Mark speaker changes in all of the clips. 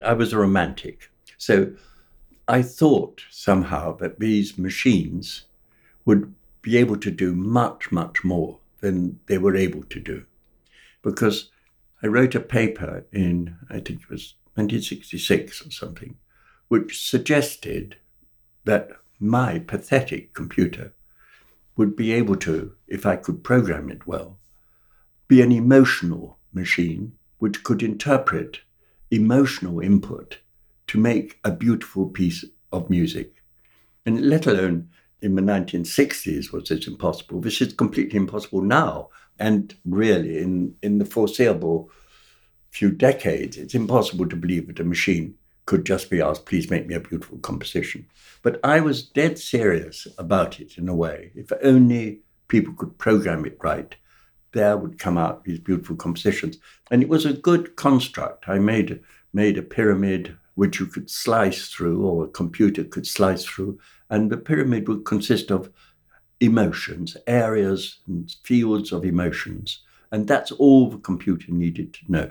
Speaker 1: I was a romantic. So I thought somehow that these machines would be able to do much, much more than they were able to do. Because I wrote a paper in, I think it was 1966 or something, which suggested that my pathetic computer would be able to, if I could program it well, be an emotional machine which could interpret emotional input to make a beautiful piece of music. And let alone in the 1960s was it impossible. This is completely impossible now. And really, in, in the foreseeable few decades, it's impossible to believe that a machine could just be asked, please make me a beautiful composition. But I was dead serious about it in a way. If only people could program it right, there would come out these beautiful compositions. And it was a good construct. I made, made a pyramid which you could slice through, or a computer could slice through, and the pyramid would consist of emotions, areas and fields of emotions. And that's all the computer needed to know.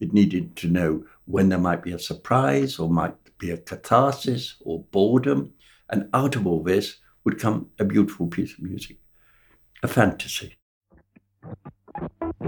Speaker 1: It needed to know when there might be a surprise or might be a catharsis or boredom. And out of all this would come a beautiful piece of music, a fantasy.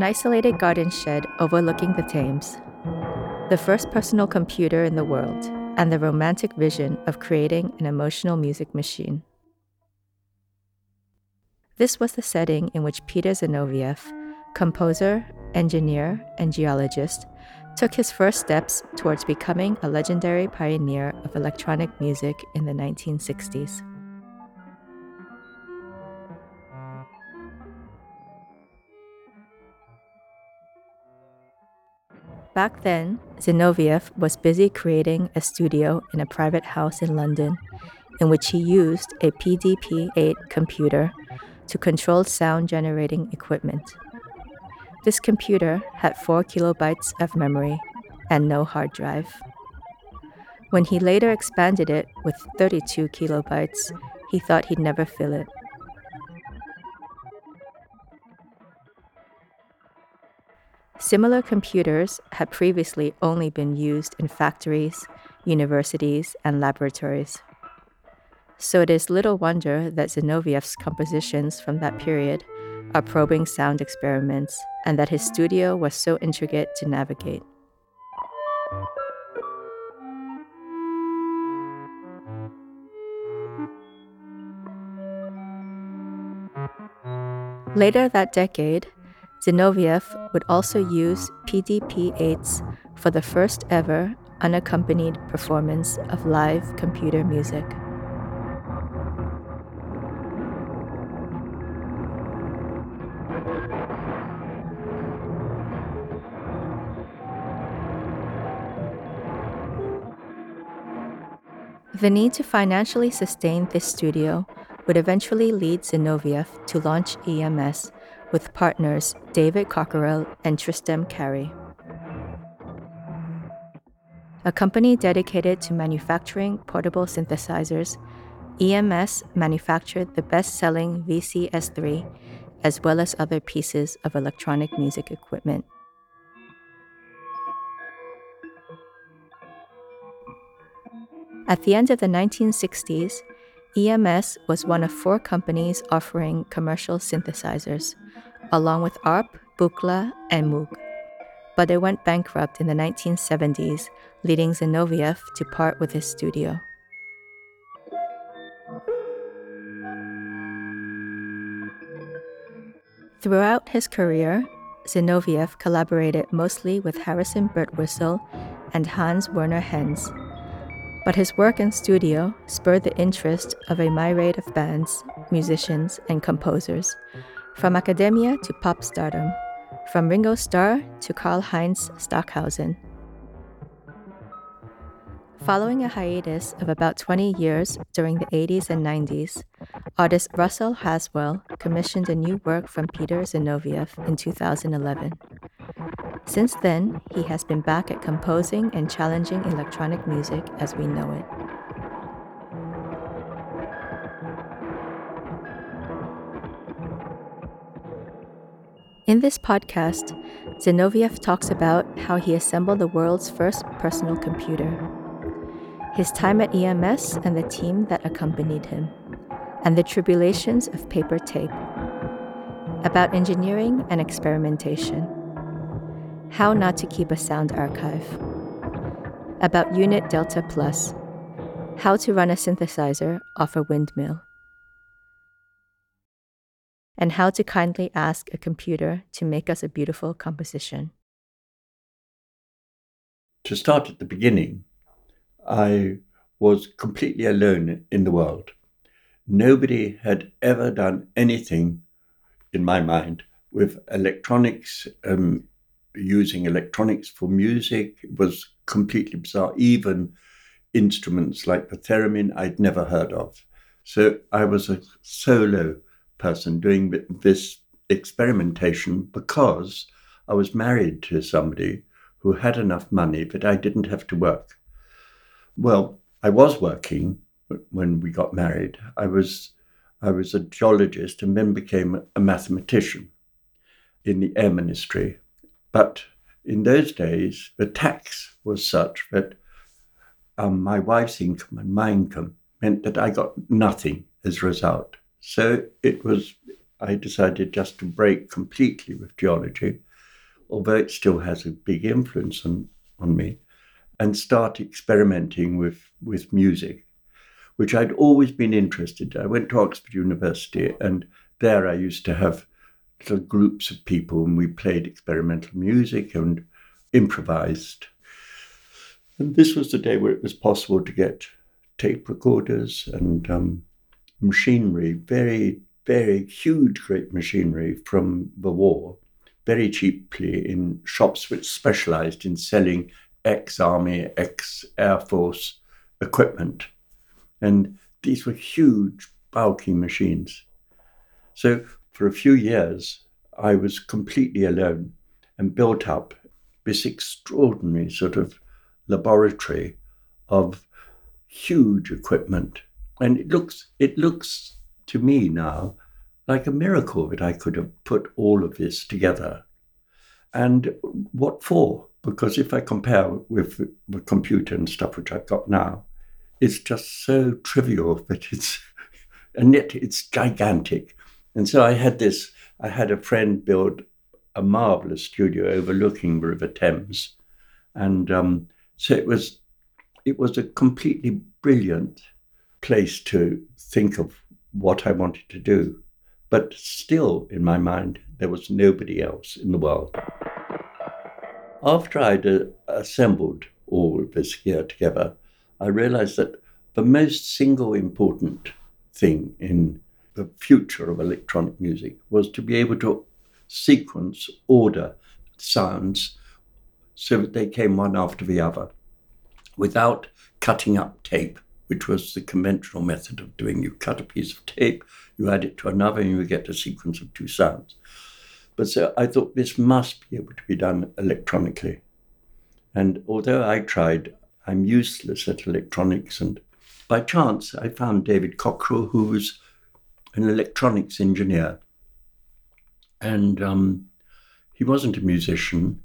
Speaker 2: an isolated garden shed overlooking the Thames, the first personal computer in the world, and the romantic vision of creating an emotional music machine. This was the setting in which Peter Zinovieff, composer, engineer, and geologist, took his first steps towards becoming a legendary pioneer of electronic music in the 1960s. Back then, Zinovieff was busy creating a studio in a private house in London, in which he used a PDP 8 computer to control sound generating equipment. This computer had 4 kilobytes of memory and no hard drive. When he later expanded it with 32 kilobytes, he thought he'd never fill it. Similar computers had previously only been used in factories, universities, and laboratories. So it is little wonder that Zinovieff's compositions from that period are probing sound experiments and that his studio was so intricate to navigate. Later that decade, Zinovieff would also use PDP-8s for the first ever unaccompanied performance of live computer music. The need to financially sustain this studio would eventually lead Zinovieff to launch EMS with partners David Cockerell and Tristram Cary. A company dedicated to manufacturing portable synthesizers, EMS manufactured the best selling VCS3 as well as other pieces of electronic music equipment. At the end of the 1960s, EMS was one of four companies offering commercial synthesizers, along with ARP, Buchla, and Moog. But they went bankrupt in the 1970s, leading Zinovieff to part with his studio. Throughout his career, Zinovieff collaborated mostly with Harrison Birtwistle and Hans Werner Henze, But his work in studio spurred the interest of a myriad of bands, musicians, and composers, from academia to pop stardom, from Ringo Starr to Karlheinz Stockhausen. Following a hiatus of about 20 years during the 80s and 90s, artist Russell Haswell commissioned a new work from Peter Zinovieff in 2011. Since then, he has been back at composing and challenging electronic music as we know it. In this podcast, Zinovieff talks about how he assembled the world's first personal computer, his time at EMS and the team that accompanied him, and the tribulations of paper tape, about engineering and experimentation how Not to Keep a Sound Archive, about Unit Delta Plus, How to Run a Synthesizer off a Windmill, and How to Kindly Ask a Computer to Make Us a Beautiful Composition.
Speaker 1: To start at the beginning, I was completely alone in the world. Nobody had ever done anything, in my mind, with electronics um, using electronics for music was completely bizarre. Even instruments like the theremin I'd never heard of. So I was a solo person doing this experimentation because I was married to somebody who had enough money that I didn't have to work. Well, I was working when we got married. I was I was a geologist and then became a mathematician in the air ministry but in those days, the tax was such that um, my wife's income and my income meant that I got nothing as a result. So it was, I decided just to break completely with geology, although it still has a big influence on, on me, and start experimenting with, with music, which I'd always been interested in. I went to Oxford University, and there I used to have little groups of people and we played experimental music and improvised. And this was the day where it was possible to get tape recorders and um, machinery, very, very huge, great machinery from the war, very cheaply in shops which specialized in selling ex army, ex air force equipment. And these were huge, bulky machines. So for a few years, I was completely alone and built up this extraordinary sort of laboratory of huge equipment. And it looks, it looks to me now like a miracle that I could have put all of this together. And what for? Because if I compare with the computer and stuff which I've got now, it's just so trivial that it's, and yet it's gigantic. And so I had this, I had a friend build a marvelous studio overlooking the River Thames. And um, so it was, it was a completely brilliant place to think of what I wanted to do. But still, in my mind, there was nobody else in the world. After I'd uh, assembled all of this gear together, I realized that the most single important thing in the future of electronic music was to be able to sequence, order sounds so that they came one after the other without cutting up tape, which was the conventional method of doing. You cut a piece of tape, you add it to another, and you get a sequence of two sounds. But so I thought this must be able to be done electronically. And although I tried, I'm useless at electronics. And by chance, I found David Cockerell, who was an electronics engineer. And um, he wasn't a musician.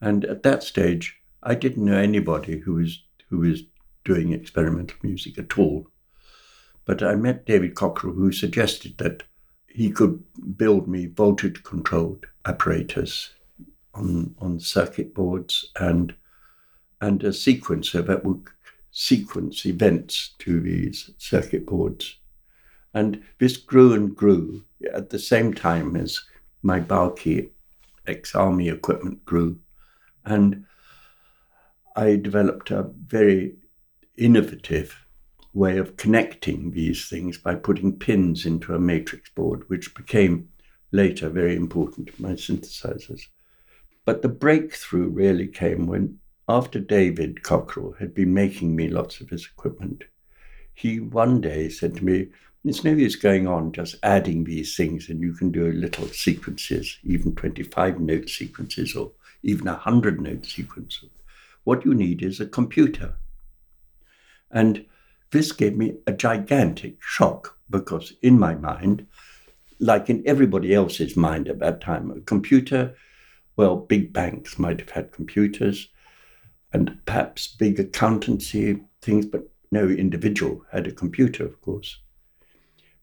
Speaker 1: And at that stage, I didn't know anybody who was who was doing experimental music at all. But I met David Cockerell, who suggested that he could build me voltage controlled apparatus on, on circuit boards and and a sequencer that would sequence events to these circuit boards. And this grew and grew at the same time as my bulky ex army equipment grew. And I developed a very innovative way of connecting these things by putting pins into a matrix board, which became later very important in my synthesizers. But the breakthrough really came when, after David Cockerell had been making me lots of his equipment, he one day said to me, It's no use going on just adding these things, and you can do little sequences, even 25 note sequences or even a 100 note sequence. What you need is a computer. And this gave me a gigantic shock because, in my mind, like in everybody else's mind at that time, a computer, well, big banks might have had computers and perhaps big accountancy things, but no individual had a computer, of course.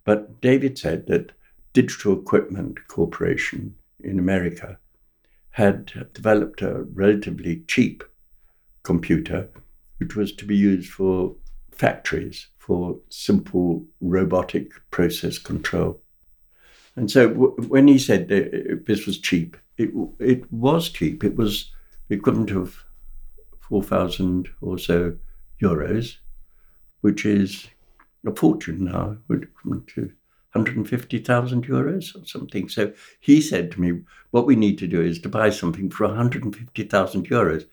Speaker 1: But David said that Digital Equipment Corporation in America had developed a relatively cheap computer which was to be used for factories for simple robotic process control. And so w- when he said this was cheap, it, it was cheap. It was the equivalent of 4,000 or so euros, which is a fortune now, to 150,000 euros or something. So he said to me, what we need to do is to buy something for 150,000 euros.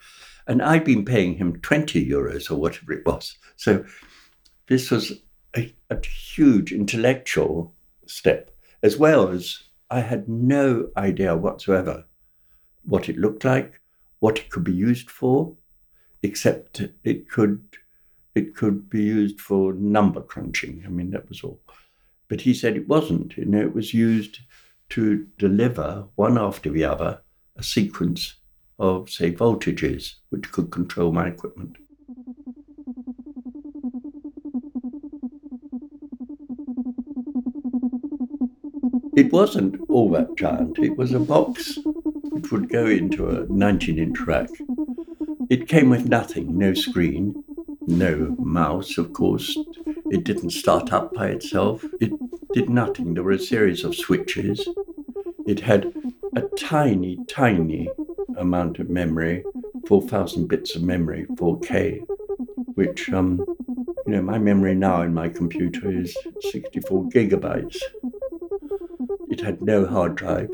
Speaker 1: And I'd been paying him 20 euros or whatever it was. So this was a, a huge intellectual step, as well as I had no idea whatsoever what it looked like, what it could be used for, except it could it could be used for number crunching. I mean, that was all. But he said it wasn't. You know, it was used to deliver one after the other a sequence of, say, voltages which could control my equipment. It wasn't all that giant. It was a box which would go into a 19 inch rack. It came with nothing no screen, no mouse, of course. It didn't start up by itself. It did nothing. There were a series of switches. It had a tiny, tiny amount of memory 4,000 bits of memory, 4K, which, um, you know, my memory now in my computer is 64 gigabytes. It had no hard drive.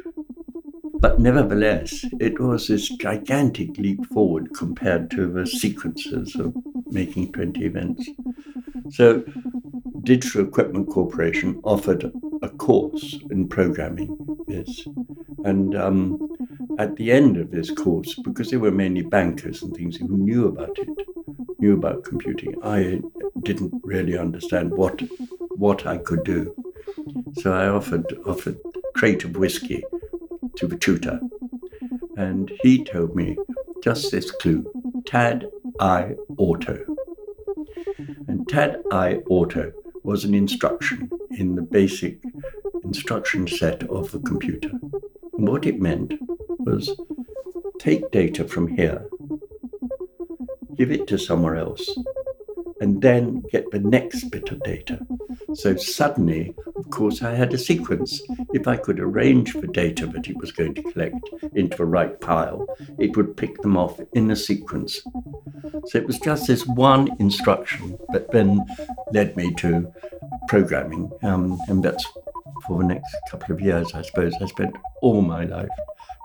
Speaker 1: But nevertheless, it was this gigantic leap forward compared to the sequences of making 20 events. So, Digital Equipment Corporation offered a course in programming this. And um, at the end of this course, because they were mainly bankers and things who knew about it, knew about computing, I didn't really understand what what I could do. So I offered offered a crate of whiskey to the tutor. And he told me just this clue TAD I Auto. And TAD I Auto was an instruction in the basic instruction set of the computer. And what it meant was take data from here, give it to somewhere else, and then get the next bit of data. So suddenly, of course, I had a sequence. If I could arrange the data that it was going to collect into the right pile, it would pick them off in a sequence. So it was just this one instruction that then led me to programming. Um, and that's for the next couple of years, I suppose. I spent all my life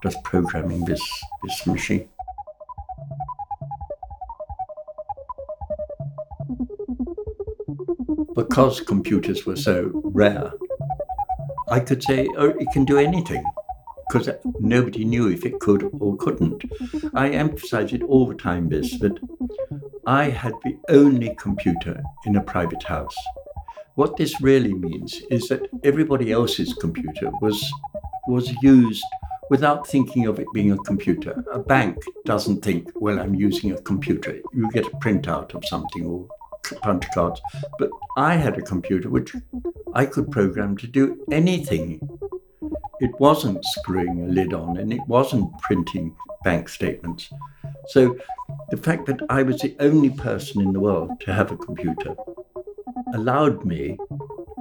Speaker 1: just programming this, this machine. because computers were so rare, I could say, oh, it can do anything because nobody knew if it could or couldn't. I emphasize it all the time this that I had the only computer in a private house. What this really means is that everybody else's computer was was used without thinking of it being a computer. A bank doesn't think, well, I'm using a computer. You get a printout of something or punch cards. But I had a computer which I could program to do anything. It wasn't screwing a lid on and it wasn't printing bank statements. So the fact that I was the only person in the world to have a computer allowed me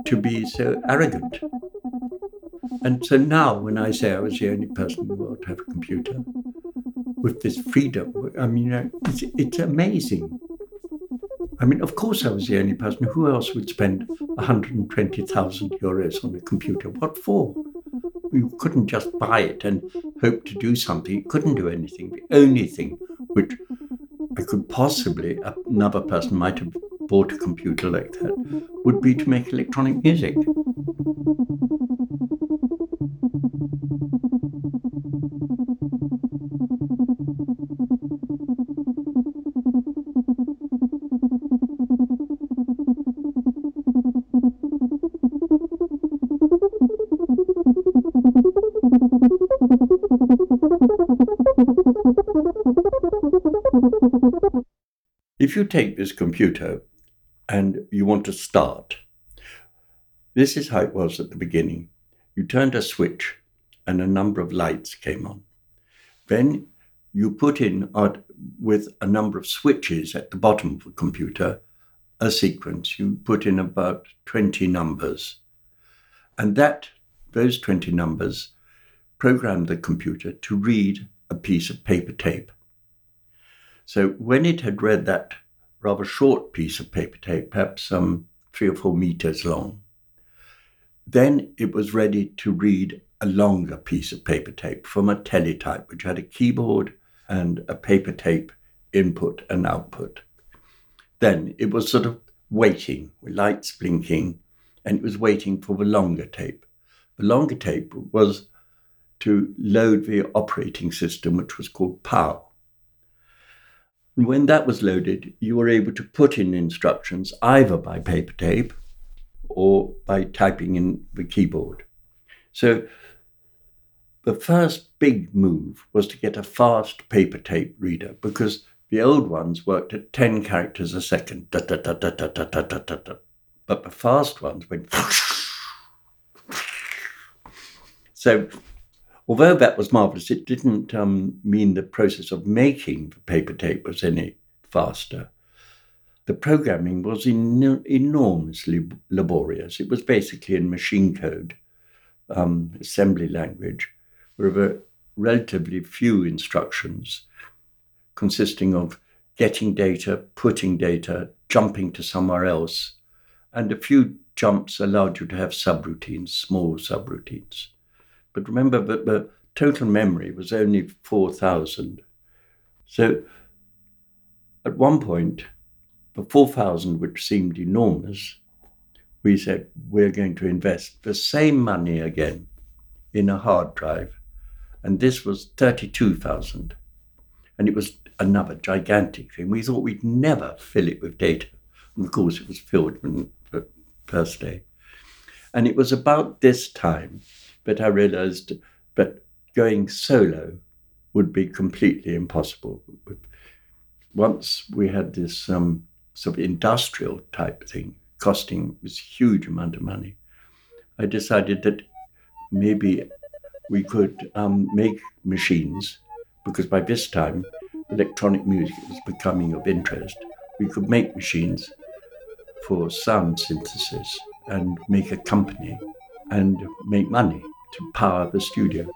Speaker 1: to be so arrogant. And so now, when I say I was the only person in the world to have a computer with this freedom, I mean, uh, it's, it's amazing I mean, of course, I was the only person. Who else would spend 120,000 euros on a computer? What for? You couldn't just buy it and hope to do something. You couldn't do anything. The only thing which I could possibly, another person might have bought a computer like that, would be to make electronic music. If you take this computer and you want to start, this is how it was at the beginning. You turned a switch and a number of lights came on. Then you put in, uh, with a number of switches at the bottom of the computer, a sequence. You put in about 20 numbers. And that, those 20 numbers, programmed the computer to read a piece of paper tape. So when it had read that rather short piece of paper tape, perhaps some three or four meters long, then it was ready to read a longer piece of paper tape from a teletype, which had a keyboard and a paper tape input and output. Then it was sort of waiting with lights blinking, and it was waiting for the longer tape. The longer tape was to load the operating system, which was called POW. When that was loaded, you were able to put in instructions either by paper tape or by typing in the keyboard. So the first big move was to get a fast paper tape reader because the old ones worked at 10 characters a second. but the fast ones went. so although that was marvelous, it didn't um, mean the process of making the paper tape was any faster. The programming was en- enormously laborious. It was basically in machine code, um, assembly language, with a relatively few instructions consisting of getting data, putting data, jumping to somewhere else, and a few jumps allowed you to have subroutines, small subroutines. But remember that the total memory was only 4,000. So at one point, the 4,000, which seemed enormous, we said we're going to invest the same money again in a hard drive. And this was 32,000. And it was another gigantic thing. We thought we'd never fill it with data. And of course, it was filled the first day. And it was about this time but I realized that going solo would be completely impossible. Once we had this um, sort of industrial type thing costing this huge amount of money, I decided that maybe we could um, make machines because by this time electronic music was becoming of interest. We could make machines for sound synthesis and make a company and make money to power the studio.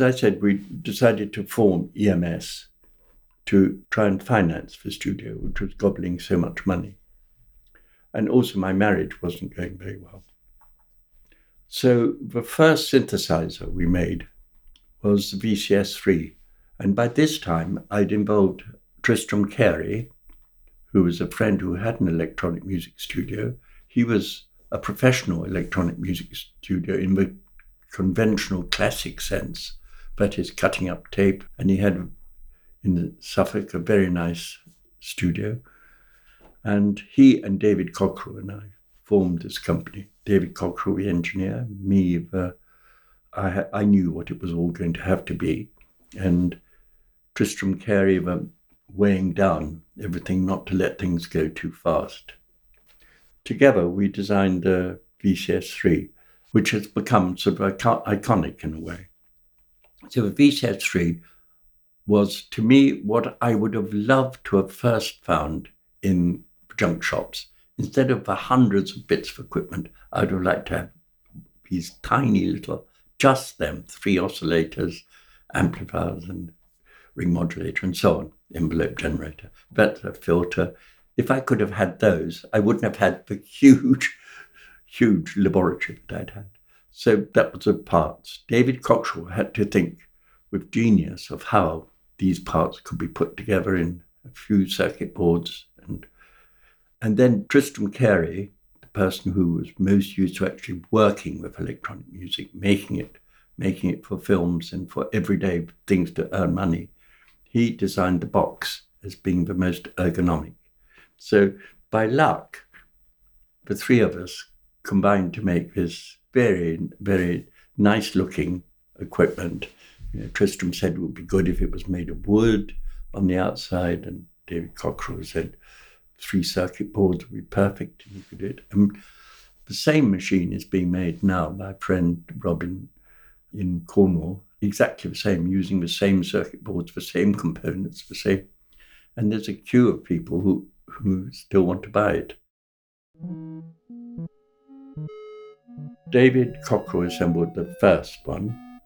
Speaker 1: As I said, we decided to form EMS to try and finance the studio, which was gobbling so much money. And also, my marriage wasn't going very well. So, the first synthesizer we made was the VCS 3. And by this time, I'd involved Tristram Cary, who was a friend who had an electronic music studio. He was a professional electronic music studio in the conventional classic sense but he's cutting up tape. And he had in Suffolk a very nice studio. And he and David Cockerell and I formed this company. David Cockerell, the engineer, me, the, I, I knew what it was all going to have to be. And Tristram Cary, the weighing down everything, not to let things go too fast. Together, we designed the VCS3, which has become sort of iconic in a way. So the VCS3 was, to me, what I would have loved to have first found in junk shops. Instead of the hundreds of bits of equipment, I would have liked to have these tiny little, just them, three oscillators, amplifiers, and ring modulator, and so on, envelope generator, better filter. If I could have had those, I wouldn't have had the huge, huge laboratory that I'd had. So that was the parts. David Cockerell had to think with genius of how these parts could be put together in a few circuit boards and and then Tristram Cary, the person who was most used to actually working with electronic music, making it, making it for films and for everyday things to earn money, he designed the box as being the most ergonomic. So by luck, the three of us combined to make this very, very nice looking equipment. You know, Tristram said it would be good if it was made of wood on the outside, and David Cockerell said three circuit boards would be perfect and you could do it. And the same machine is being made now by a friend Robin in Cornwall, exactly the same, using the same circuit boards, the same components, the same. And there's a queue of people who, who still want to buy it. David Cockerell assembled the first one.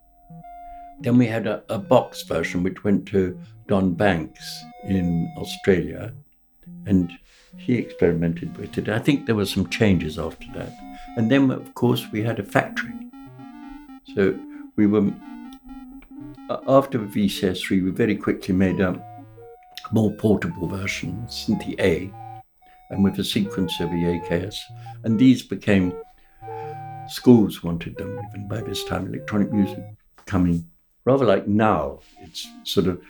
Speaker 1: Then we had a, a box version which went to Don Banks in Australia, and he experimented with it. I think there were some changes after that. And then, of course, we had a factory. So we were after VCS3, we very quickly made a more portable version, Synthi A, and with a sequencer, the AKS. And these became, schools wanted them even by this time, electronic music coming rather like now. It's sort of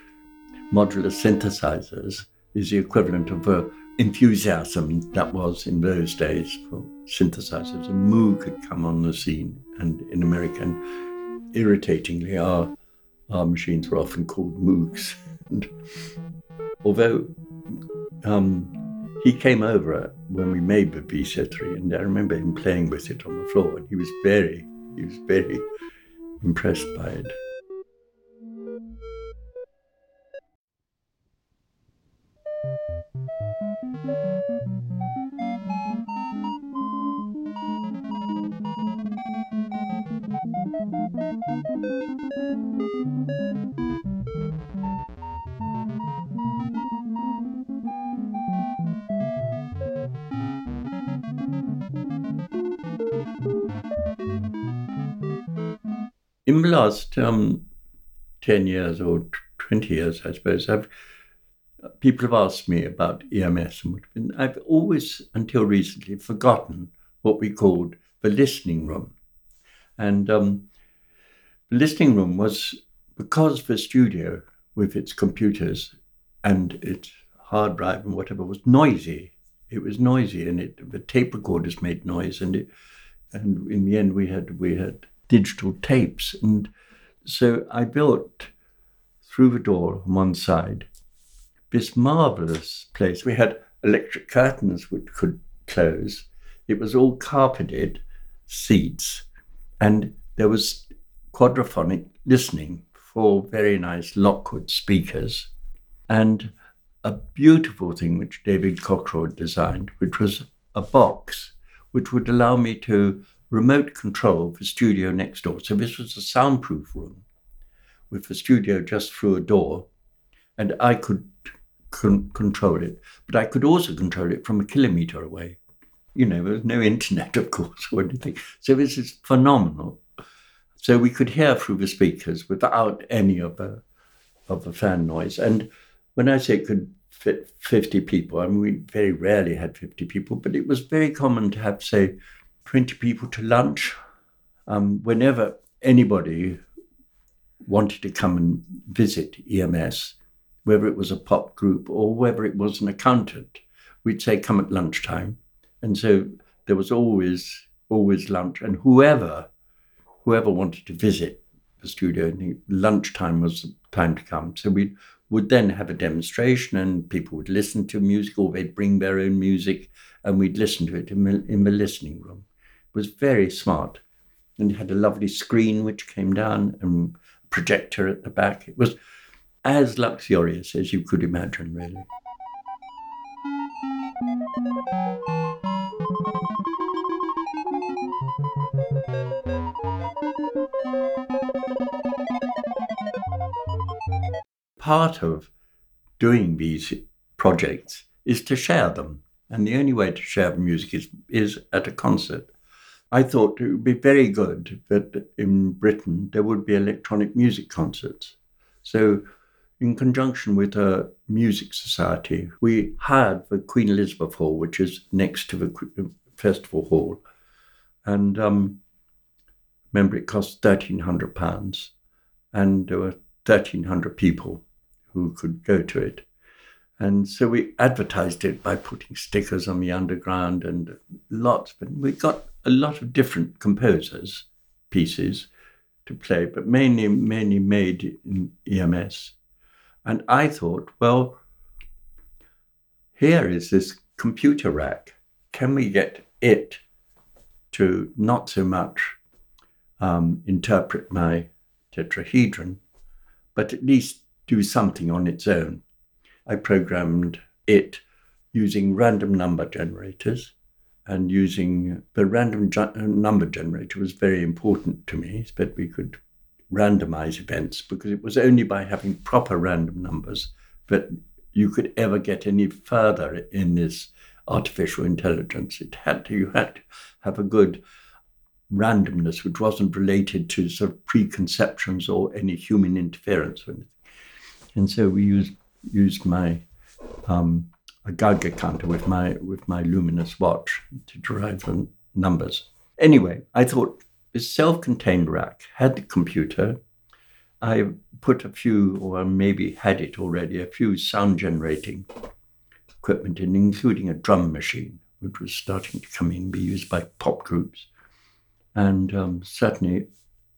Speaker 1: modular synthesizers is the equivalent of the enthusiasm that was in those days for synthesizers. And Moog had come on the scene, and in America, and irritatingly, our our machines were often called Moogs. And although um, he came over when we made the VCS3, and I remember him playing with it on the floor, and he was very, he was very impressed by it. The last um, 10 years or 20 years, I suppose, I've, people have asked me about EMS, and I've always, until recently, forgotten what we called the listening room. And um, the listening room was because the studio, with its computers and its hard drive and whatever, was noisy. It was noisy, and it the tape recorders made noise, and it, and in the end, we had we had digital tapes. And so I built through the door on one side this marvelous place. We had electric curtains which could close. It was all carpeted seats, and there was quadraphonic listening for very nice Lockwood speakers, and a beautiful thing which David Cockerell designed, which was a box which would allow me to remote control of the studio next door. So this was a soundproof room with the studio just through a door, and I could con- control it. But I could also control it from a kilometer away. You know, there was no internet, of course, or anything. So this is phenomenal. So we could hear through the speakers without any of the of the fan noise. And when I say it could fit 50 people, I mean, we very rarely had 50 people, but it was very common to have, say, 20 people to lunch. Um, whenever anybody wanted to come and visit EMS, whether it was a pop group or whether it was an accountant, we'd say, come at lunchtime. And so there was always, always lunch. And whoever, whoever wanted to visit the studio, lunchtime was the time to come. So we would then have a demonstration and people would listen to music or they'd bring their own music and we'd listen to it in the, in the listening room. Was very smart. And had a lovely screen which came down and projector at the back. It was as luxurious as you could imagine, really. Part of doing these projects is to share them. And the only way to share the music is, is at a concert. I thought it would be very good that in Britain there would be electronic music concerts. So in conjunction with a music society, we had the Queen Elizabeth Hall, which is next to the festival hall. And um, remember, it cost £1,300, and there were 1,300 people who could go to it. And so we advertised it by putting stickers on the underground and lots, but we got a lot of different composers' pieces to play, but mainly mainly made in EMS. And I thought, well, here is this computer rack. Can we get it to not so much um, interpret my tetrahedron, but at least do something on its own? I programmed it using random number generators and using the random number generator was very important to me, that we could randomize events because it was only by having proper random numbers that you could ever get any further in this artificial intelligence. It had to, you had to have a good randomness which wasn't related to sort of preconceptions or any human interference or anything. And so we used used my um, a Geiger counter with my with my luminous watch to derive the numbers. Anyway, I thought this self-contained rack had the computer. I put a few, or maybe had it already, a few sound generating equipment in, including a drum machine, which was starting to come in, be used by pop groups, and um, certainly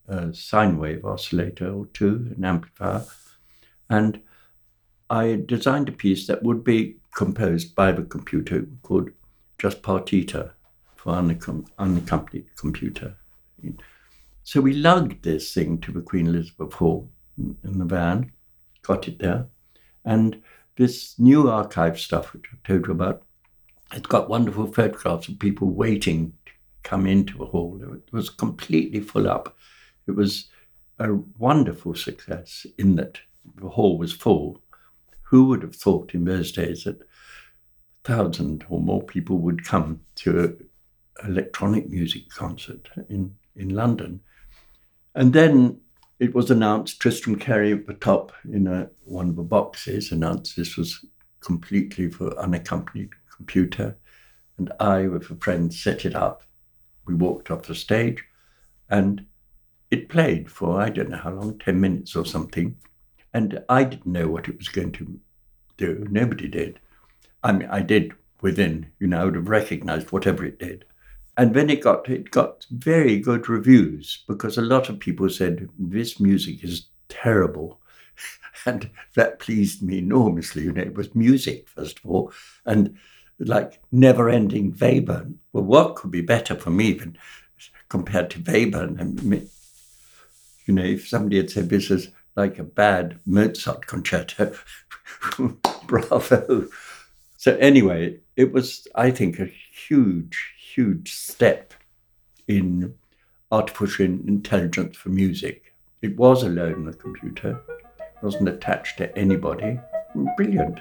Speaker 1: a sine wave oscillator or two, an amplifier, and I designed a piece that would be composed by the computer called just partita for unaccompanied computer. So we lugged this thing to the Queen Elizabeth Hall in the van, got it there, and this new archive stuff, which I told you about, it's got wonderful photographs of people waiting to come into the hall. It was completely full up. It was a wonderful success in that the hall was full. Who would have thought in those days that a thousand or more people would come to an electronic music concert in in London. And then it was announced, Tristram Cary at the top in a, one of the boxes announced this was completely for unaccompanied computer. And I, with a friend, set it up. We walked off the stage and it played for I don't know how long, 10 minutes or something. And I didn't know what it was going to do. Nobody did. I mean, I did within, you know, I would have recognized whatever it did. And then it got it got very good reviews because a lot of people said this music is terrible. and that pleased me enormously. You know, it was music, first of all, and like never ending Webern. Well, what could be better for me than compared to Webern? I mean, you know, if somebody had said this is like a bad Mozart concerto, bravo. So anyway, it was, I think, a huge, huge step in artificial intelligence for music. It was alone in the computer, wasn't attached to anybody. Brilliant.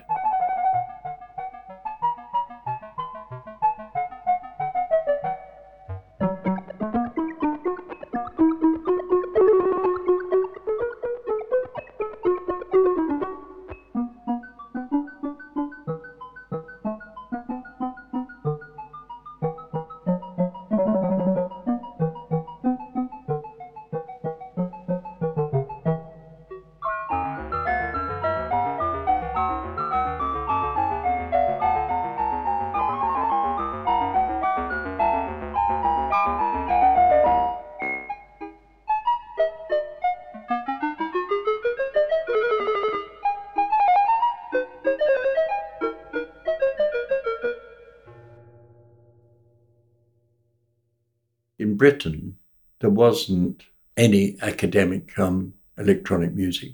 Speaker 1: Britain, there wasn't any academic um, electronic music.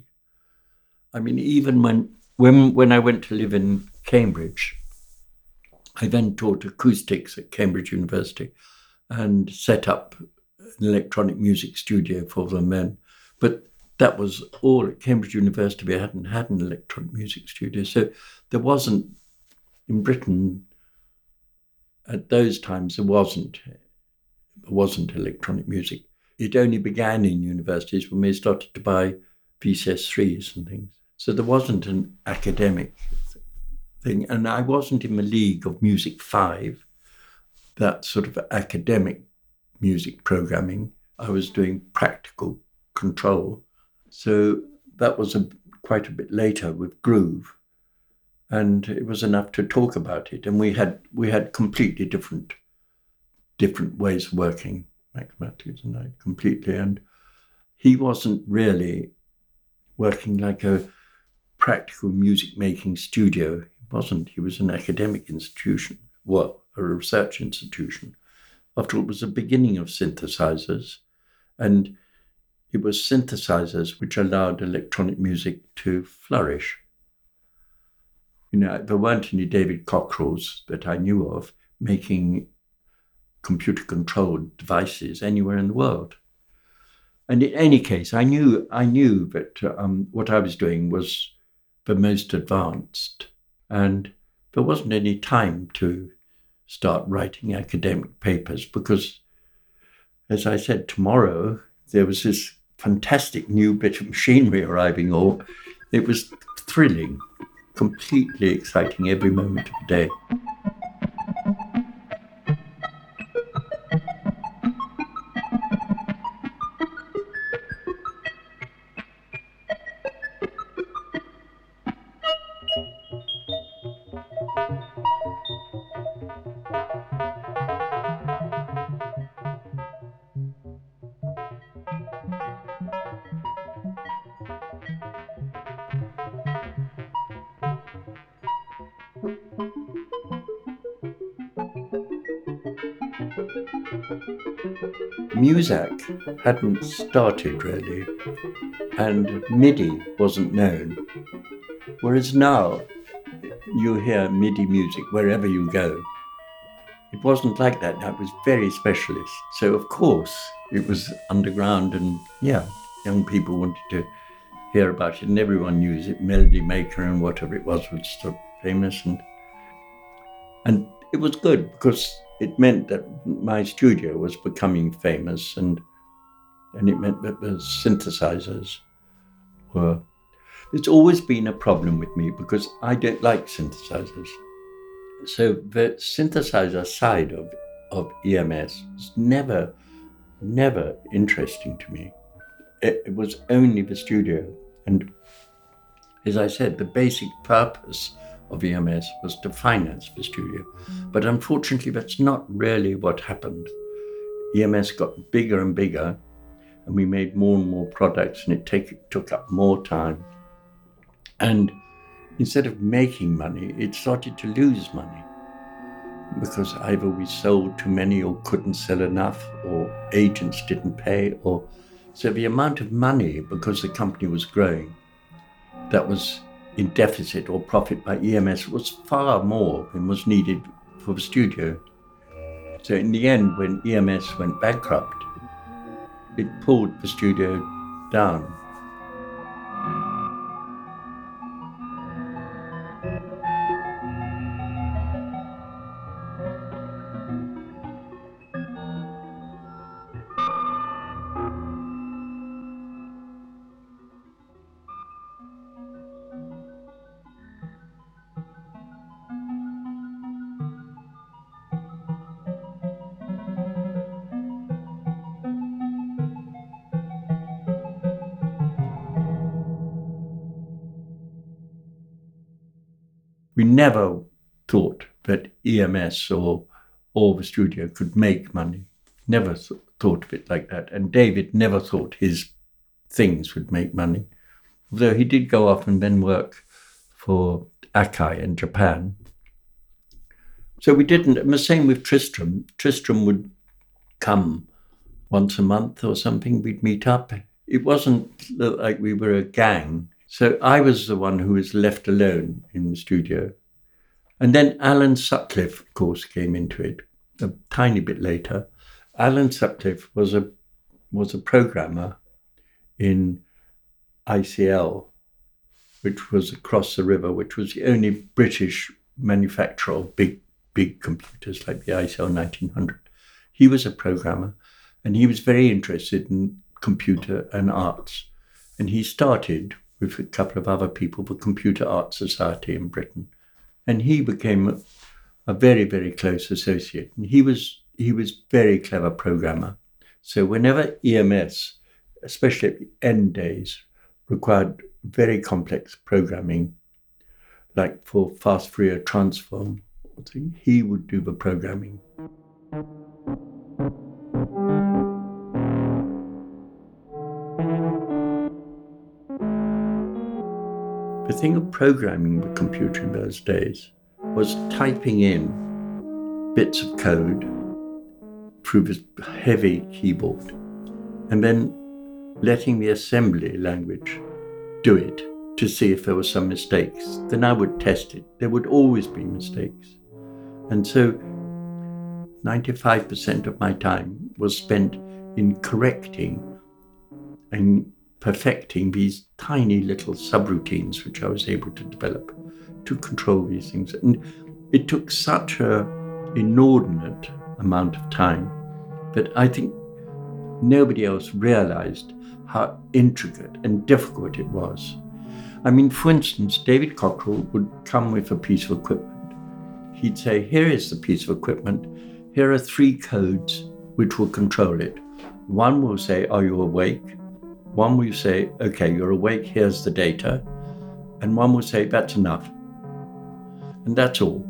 Speaker 1: I mean, even when, when, when I went to live in Cambridge, I then taught acoustics at Cambridge University and set up an electronic music studio for them then. But that was all at Cambridge University. We hadn't had an electronic music studio. So there wasn't, in Britain, at those times, there wasn't, wasn't electronic music. It only began in universities when we started to buy VCS3s and things. So there wasn't an academic thing. And I wasn't in the league of Music 5, that sort of academic music programming. I was doing practical control. So that was a, quite a bit later with Groove. And it was enough to talk about it. And we had we had completely different different ways of working, Mathews and I, completely. And he wasn't really working like a practical music making studio. He wasn't. He was an academic institution, well, a research institution. After all, it was the beginning of synthesizers, and it was synthesizers which allowed electronic music to flourish. You know, there weren't any David Cockerells that I knew of making computer controlled devices anywhere in the world. And in any case, I knew I knew that um, what I was doing was the most advanced. And there wasn't any time to start writing academic papers because, as I said, tomorrow there was this fantastic new bit of machinery arriving, or it was thrilling, completely exciting every moment of the day. Muzak hadn't started really, and MIDI wasn't known. Whereas now, you hear MIDI music wherever you go. It wasn't like that That was very specialist. So, of course, it was underground, and yeah, young people wanted to hear about it, and everyone knew it. Melody Maker and whatever it was was so famous, and and it was good because it meant that my studio was becoming famous and and it meant that the synthesizers were it's always been a problem with me because I don't like synthesizers. So the synthesizer side of, of EMS was never, never interesting to me. It, it was only the studio. And as I said, the basic purpose of EMS was to finance the studio. But unfortunately, that's not really what happened. EMS got bigger and bigger, and we made more and more products, and it take, took up more time. And instead of making money, it started to lose money because either we sold too many or couldn't sell enough, or agents didn't pay, or so the amount of money because the company was growing that was in deficit or profit by EMS was far more than was needed for the studio. So in the end, when EMS went bankrupt, it pulled the studio down. We never thought that EMS or, or the studio could make money. Never th- thought of it like that. And David never thought his things would make money. Although he did go off and then work for Akai in Japan. So we didn't, and the same with Tristram. Tristram would come once a month or something, we'd meet up. It wasn't like we were a gang. So I was the one who was left alone in the studio. And then Alan Sutcliffe, of course, came into it a tiny bit later. Alan Sutcliffe was a was a programmer in ICL, which was across the river, which was the only British manufacturer of big big computers like the ICL 1900. He was a programmer, and he was very interested in computer and arts. And he started with a couple of other people the Computer Arts Society in Britain, and he became a, a very very close associate. And he was he was very clever programmer. So whenever EMS, especially at the end days, required very complex programming, like for fast Fourier transform, he would do the programming. The thing of programming the computer in those days was typing in bits of code through this heavy keyboard and then letting the assembly language do it to see if there were some mistakes. Then I would test it. There would always be mistakes. And so 95% of my time was spent in correcting and perfecting these tiny little subroutines which I was able to develop to control these things. And it took such an inordinate amount of time that I think nobody else realized how intricate and difficult it was. I mean, for instance, David Cockerell would come with a piece of equipment. He'd say, Here is the piece of equipment. Here are three codes which will control it. One will say, Are you awake? One will say, Okay, you're awake, here's the data. And one will say, That's enough. And that's all.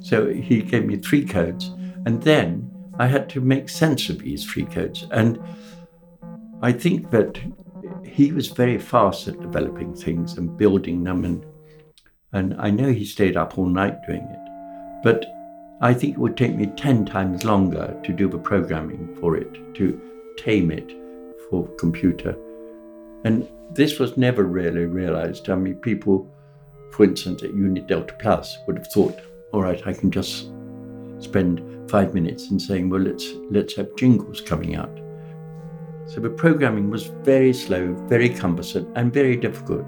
Speaker 1: So he gave me three codes. And then I had to make sense of these three codes. And I think that he was very fast at developing things and building them. And, and I know he stayed up all night doing it. But I think it would take me 10 times longer to do the programming for it, to tame it for computer. And this was never really realized. I mean, people, for instance, at Unit Delta Plus would have thought, all right, I can just spend five minutes in saying, well, let's let's have jingles coming out. So the programming was very slow, very cumbersome, and very difficult.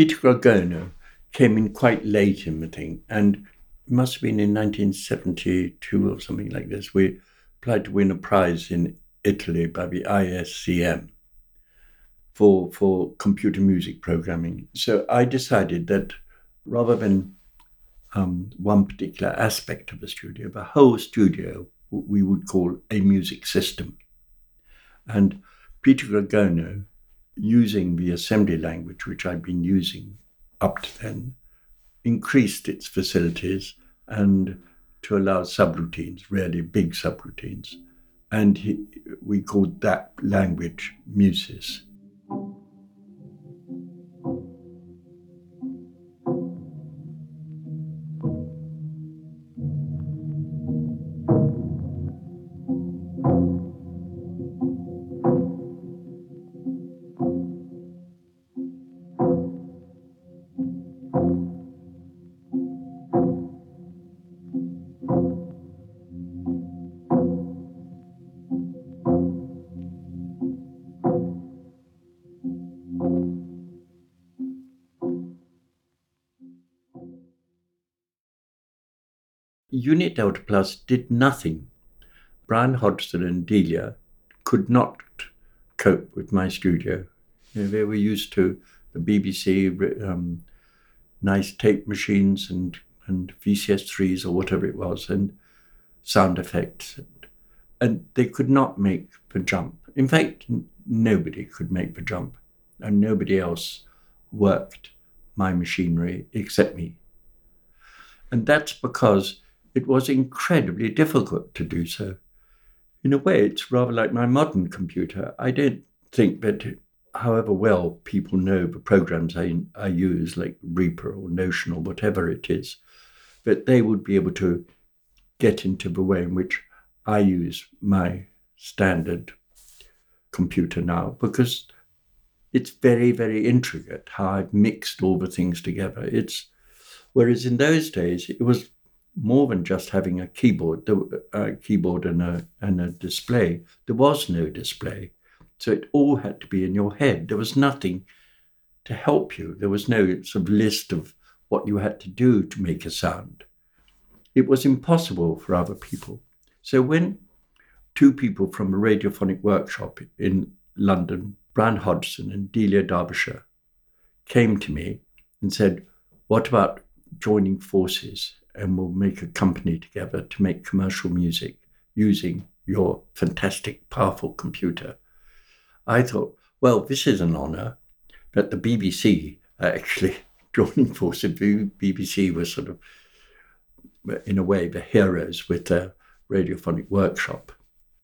Speaker 1: Peter Grogono came in quite late in the thing, and it must have been in 1972 or something like this. We applied to win a prize in Italy by the ISCM for for computer music programming. So I decided that rather than um, one particular aspect of the studio, the whole studio we would call a music system. And Peter Grogono, using the assembly language which I'd been using up to then increased its facilities and to allow subroutines, really big subroutines. And he, we called that language MUSYS. Unit Delta Plus did nothing. Brian Hodgson and Delia could not cope with my studio. You know, they were used to the BBC, um, nice tape machines and, and VCS3s or whatever it was, and sound effects. And, and they could not make the jump. In fact, n- nobody could make the jump, and nobody else worked my machinery except me. And that's because it was incredibly difficult to do so. In a way, it's rather like my modern computer. I don't think that, however well people know the programs I, I use, like Reaper or Notion or whatever it is, that they would be able to get into the way in which I use my standard computer now because it's very, very intricate how I've mixed all the things together. It's whereas in those days it was more than just having a keyboard, a keyboard and a and a display. There was no display, so it all had to be in your head. There was nothing to help you. There was no sort of list of what you had to do to make a sound. It was impossible for other people. So when two people from a radiophonic workshop in London, Brian Hodgson and Delia Derbyshire, came to me and said, What about joining forces and we'll make a company together to make commercial music using your fantastic, powerful computer? I thought, well, this is an honor that the BBC uh, actually joining forces. The BBC was sort of, in a way, the heroes with their radiophonic workshop.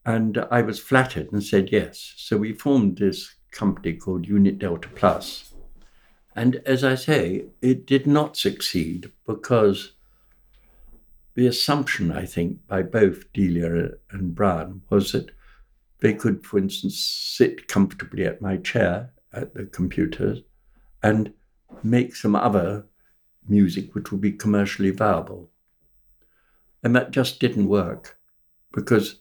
Speaker 1: And I was flattered and said yes. So we formed this company called Unit Delta Plus. And as I say, it did not succeed because the assumption, I think, by both Delia and Brian was that they could, for instance, sit comfortably at my chair at the computer and make some other music which would be commercially viable. And that just didn't work because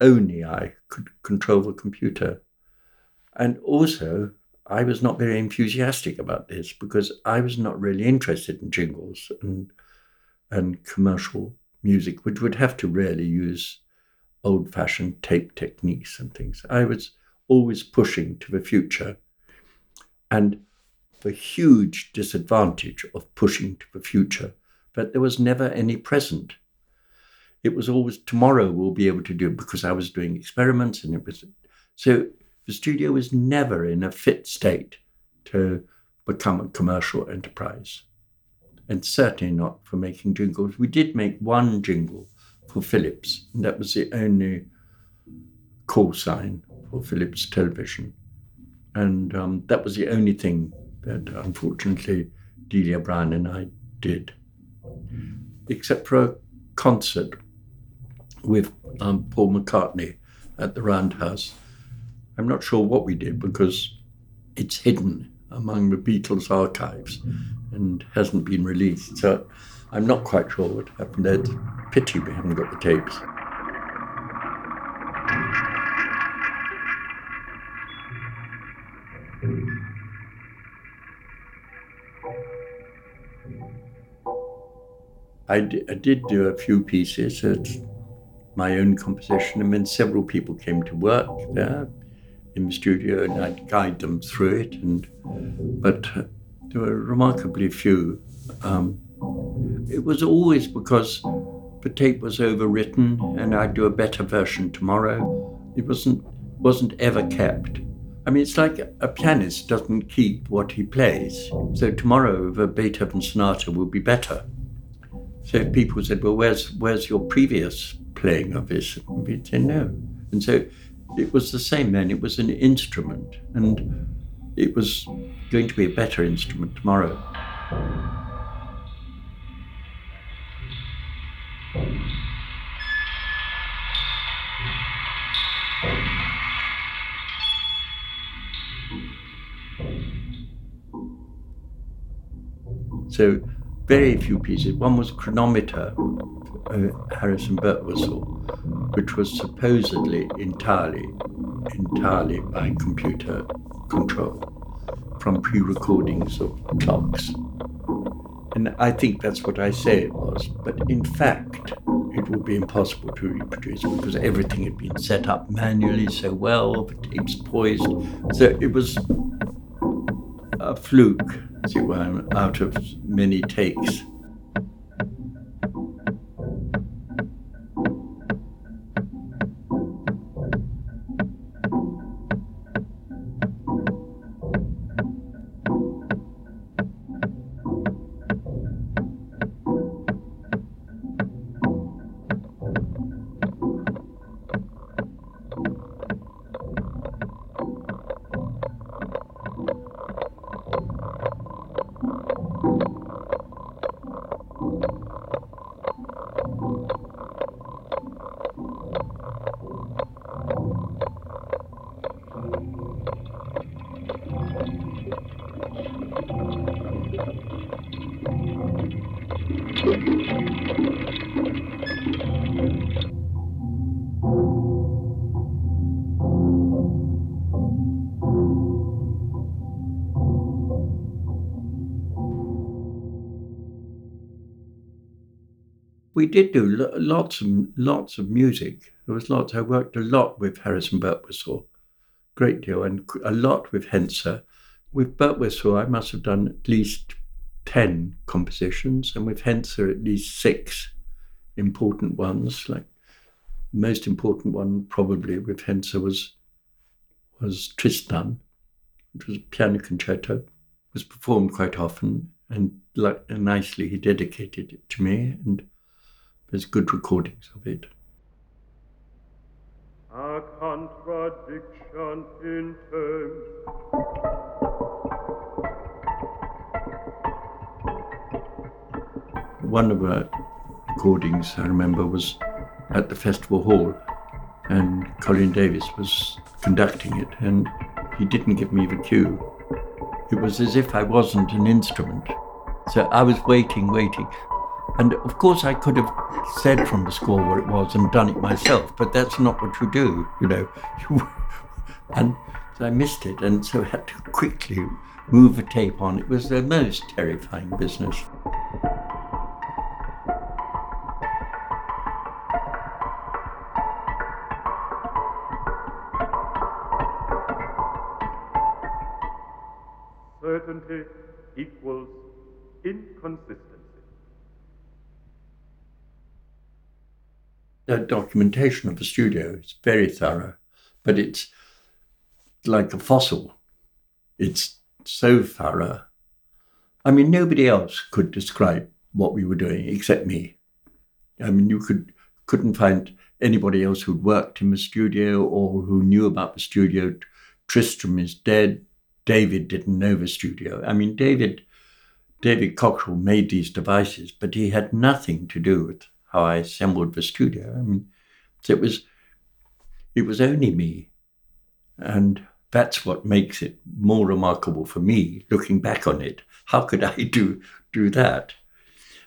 Speaker 1: only I could control the computer. And also, I was not very enthusiastic about this because I was not really interested in jingles and and commercial music, which would have to really use old-fashioned tape techniques and things. I was always pushing to the future, and the huge disadvantage of pushing to the future that there was never any present it was always tomorrow we'll be able to do it because I was doing experiments and it was so the studio was never in a fit state to become a commercial enterprise. And certainly not for making jingles. We did make one jingle for Philips, and that was the only call sign for Philips television. And um, that was the only thing that unfortunately Delia Brian and I did. Except for a concert with um, Paul McCartney at the Roundhouse. I'm not sure what we did because it's hidden among the Beatles archives and hasn't been released. So I'm not quite sure what happened there. It's pity we haven't got the tapes. I, d- I did do a few pieces. It's my own composition. and then several people came to work there in the studio, and I'd guide them through it. And but there were remarkably few. Um, it was always because the tape was overwritten, and I'd do a better version tomorrow. It wasn't wasn't ever kept. I mean, it's like a pianist doesn't keep what he plays. So tomorrow, the Beethoven sonata will be better. So people said, "Well, where's where's your previous playing of this? And We'd say no. And so it was the same then. It was an instrument, and it was going to be a better instrument tomorrow. So, very few pieces. One was Chronometer, Harrison Birtwistle, which was supposedly entirely, entirely by computer control from pre-recordings of clocks. And I think that's what I say it was. But in fact, it would be impossible to reproduce because everything had been set up manually so well, the tapes poised. So it was a fluke, as it were, out of many takes. We did do lots and lots of music. There was lots. I worked a lot with Harrison Birtwistle, great deal, and a lot with Henze. With Birtwistle, I must have done at least 10 compositions, and with Henze, at least six important ones. Like the most important one, probably with Henze, was, was Tristan, which was a piano concerto. It was performed quite often, and like, nicely he dedicated it to me, and there's good recordings of it. A contradiction in terms. one of our recordings I remember was at the festival hall, and Colin Davis was conducting it, and he didn't give me the cue. It was as if I wasn't an instrument. So I was waiting, waiting. And of course, I could have said from the score what it was and done it myself, but that's not what you do, you know. and I missed it, and so I had to quickly move the tape on. It was the most terrifying business.
Speaker 3: certainty equals inconsistency.
Speaker 1: The documentation of the studio is very thorough, but it's like a fossil. It's so thorough. I mean, nobody else could describe what we were doing except me. I mean, you could couldn't find anybody else who'd worked in the studio or who knew about the studio. Tristram is dead. David didn't know the studio. I mean, David, David Cockerell made these devices, but he had nothing to do with how I assembled the studio. I mean, it was, it was only me, and that's what makes it more remarkable for me. Looking back on it, how could I do do that?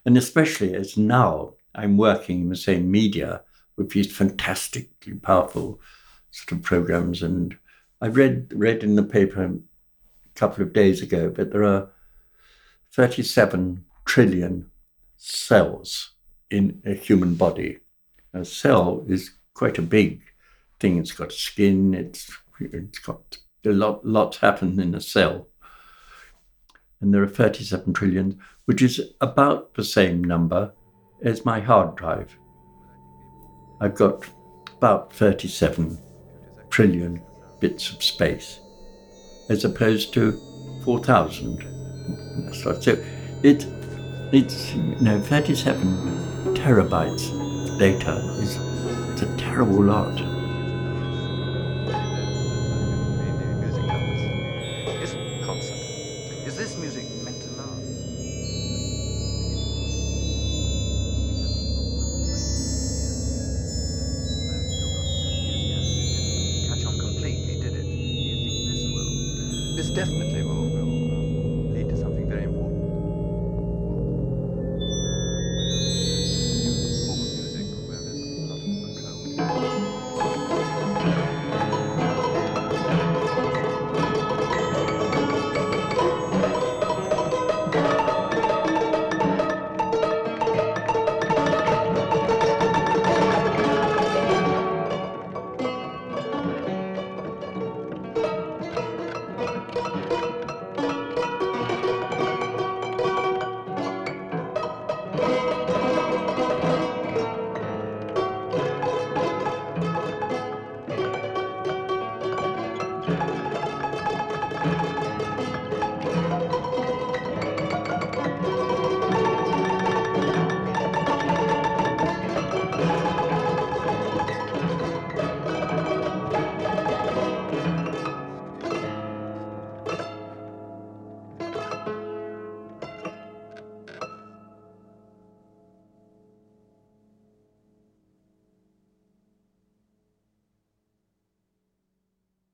Speaker 1: And especially as now I'm working in the same media with these fantastically powerful sort of programs, and I read read in the paper a couple of days ago, but there are 37 trillion cells in a human body. A cell is quite a big thing. It's got skin. It's it's got a lot. Lots happen in a cell, and there are 37 trillion, which is about the same number as my hard drive. I've got about 37 trillion bits of space as opposed to 4,000. So it, it's, you know, 37 terabytes data is it's a terrible lot.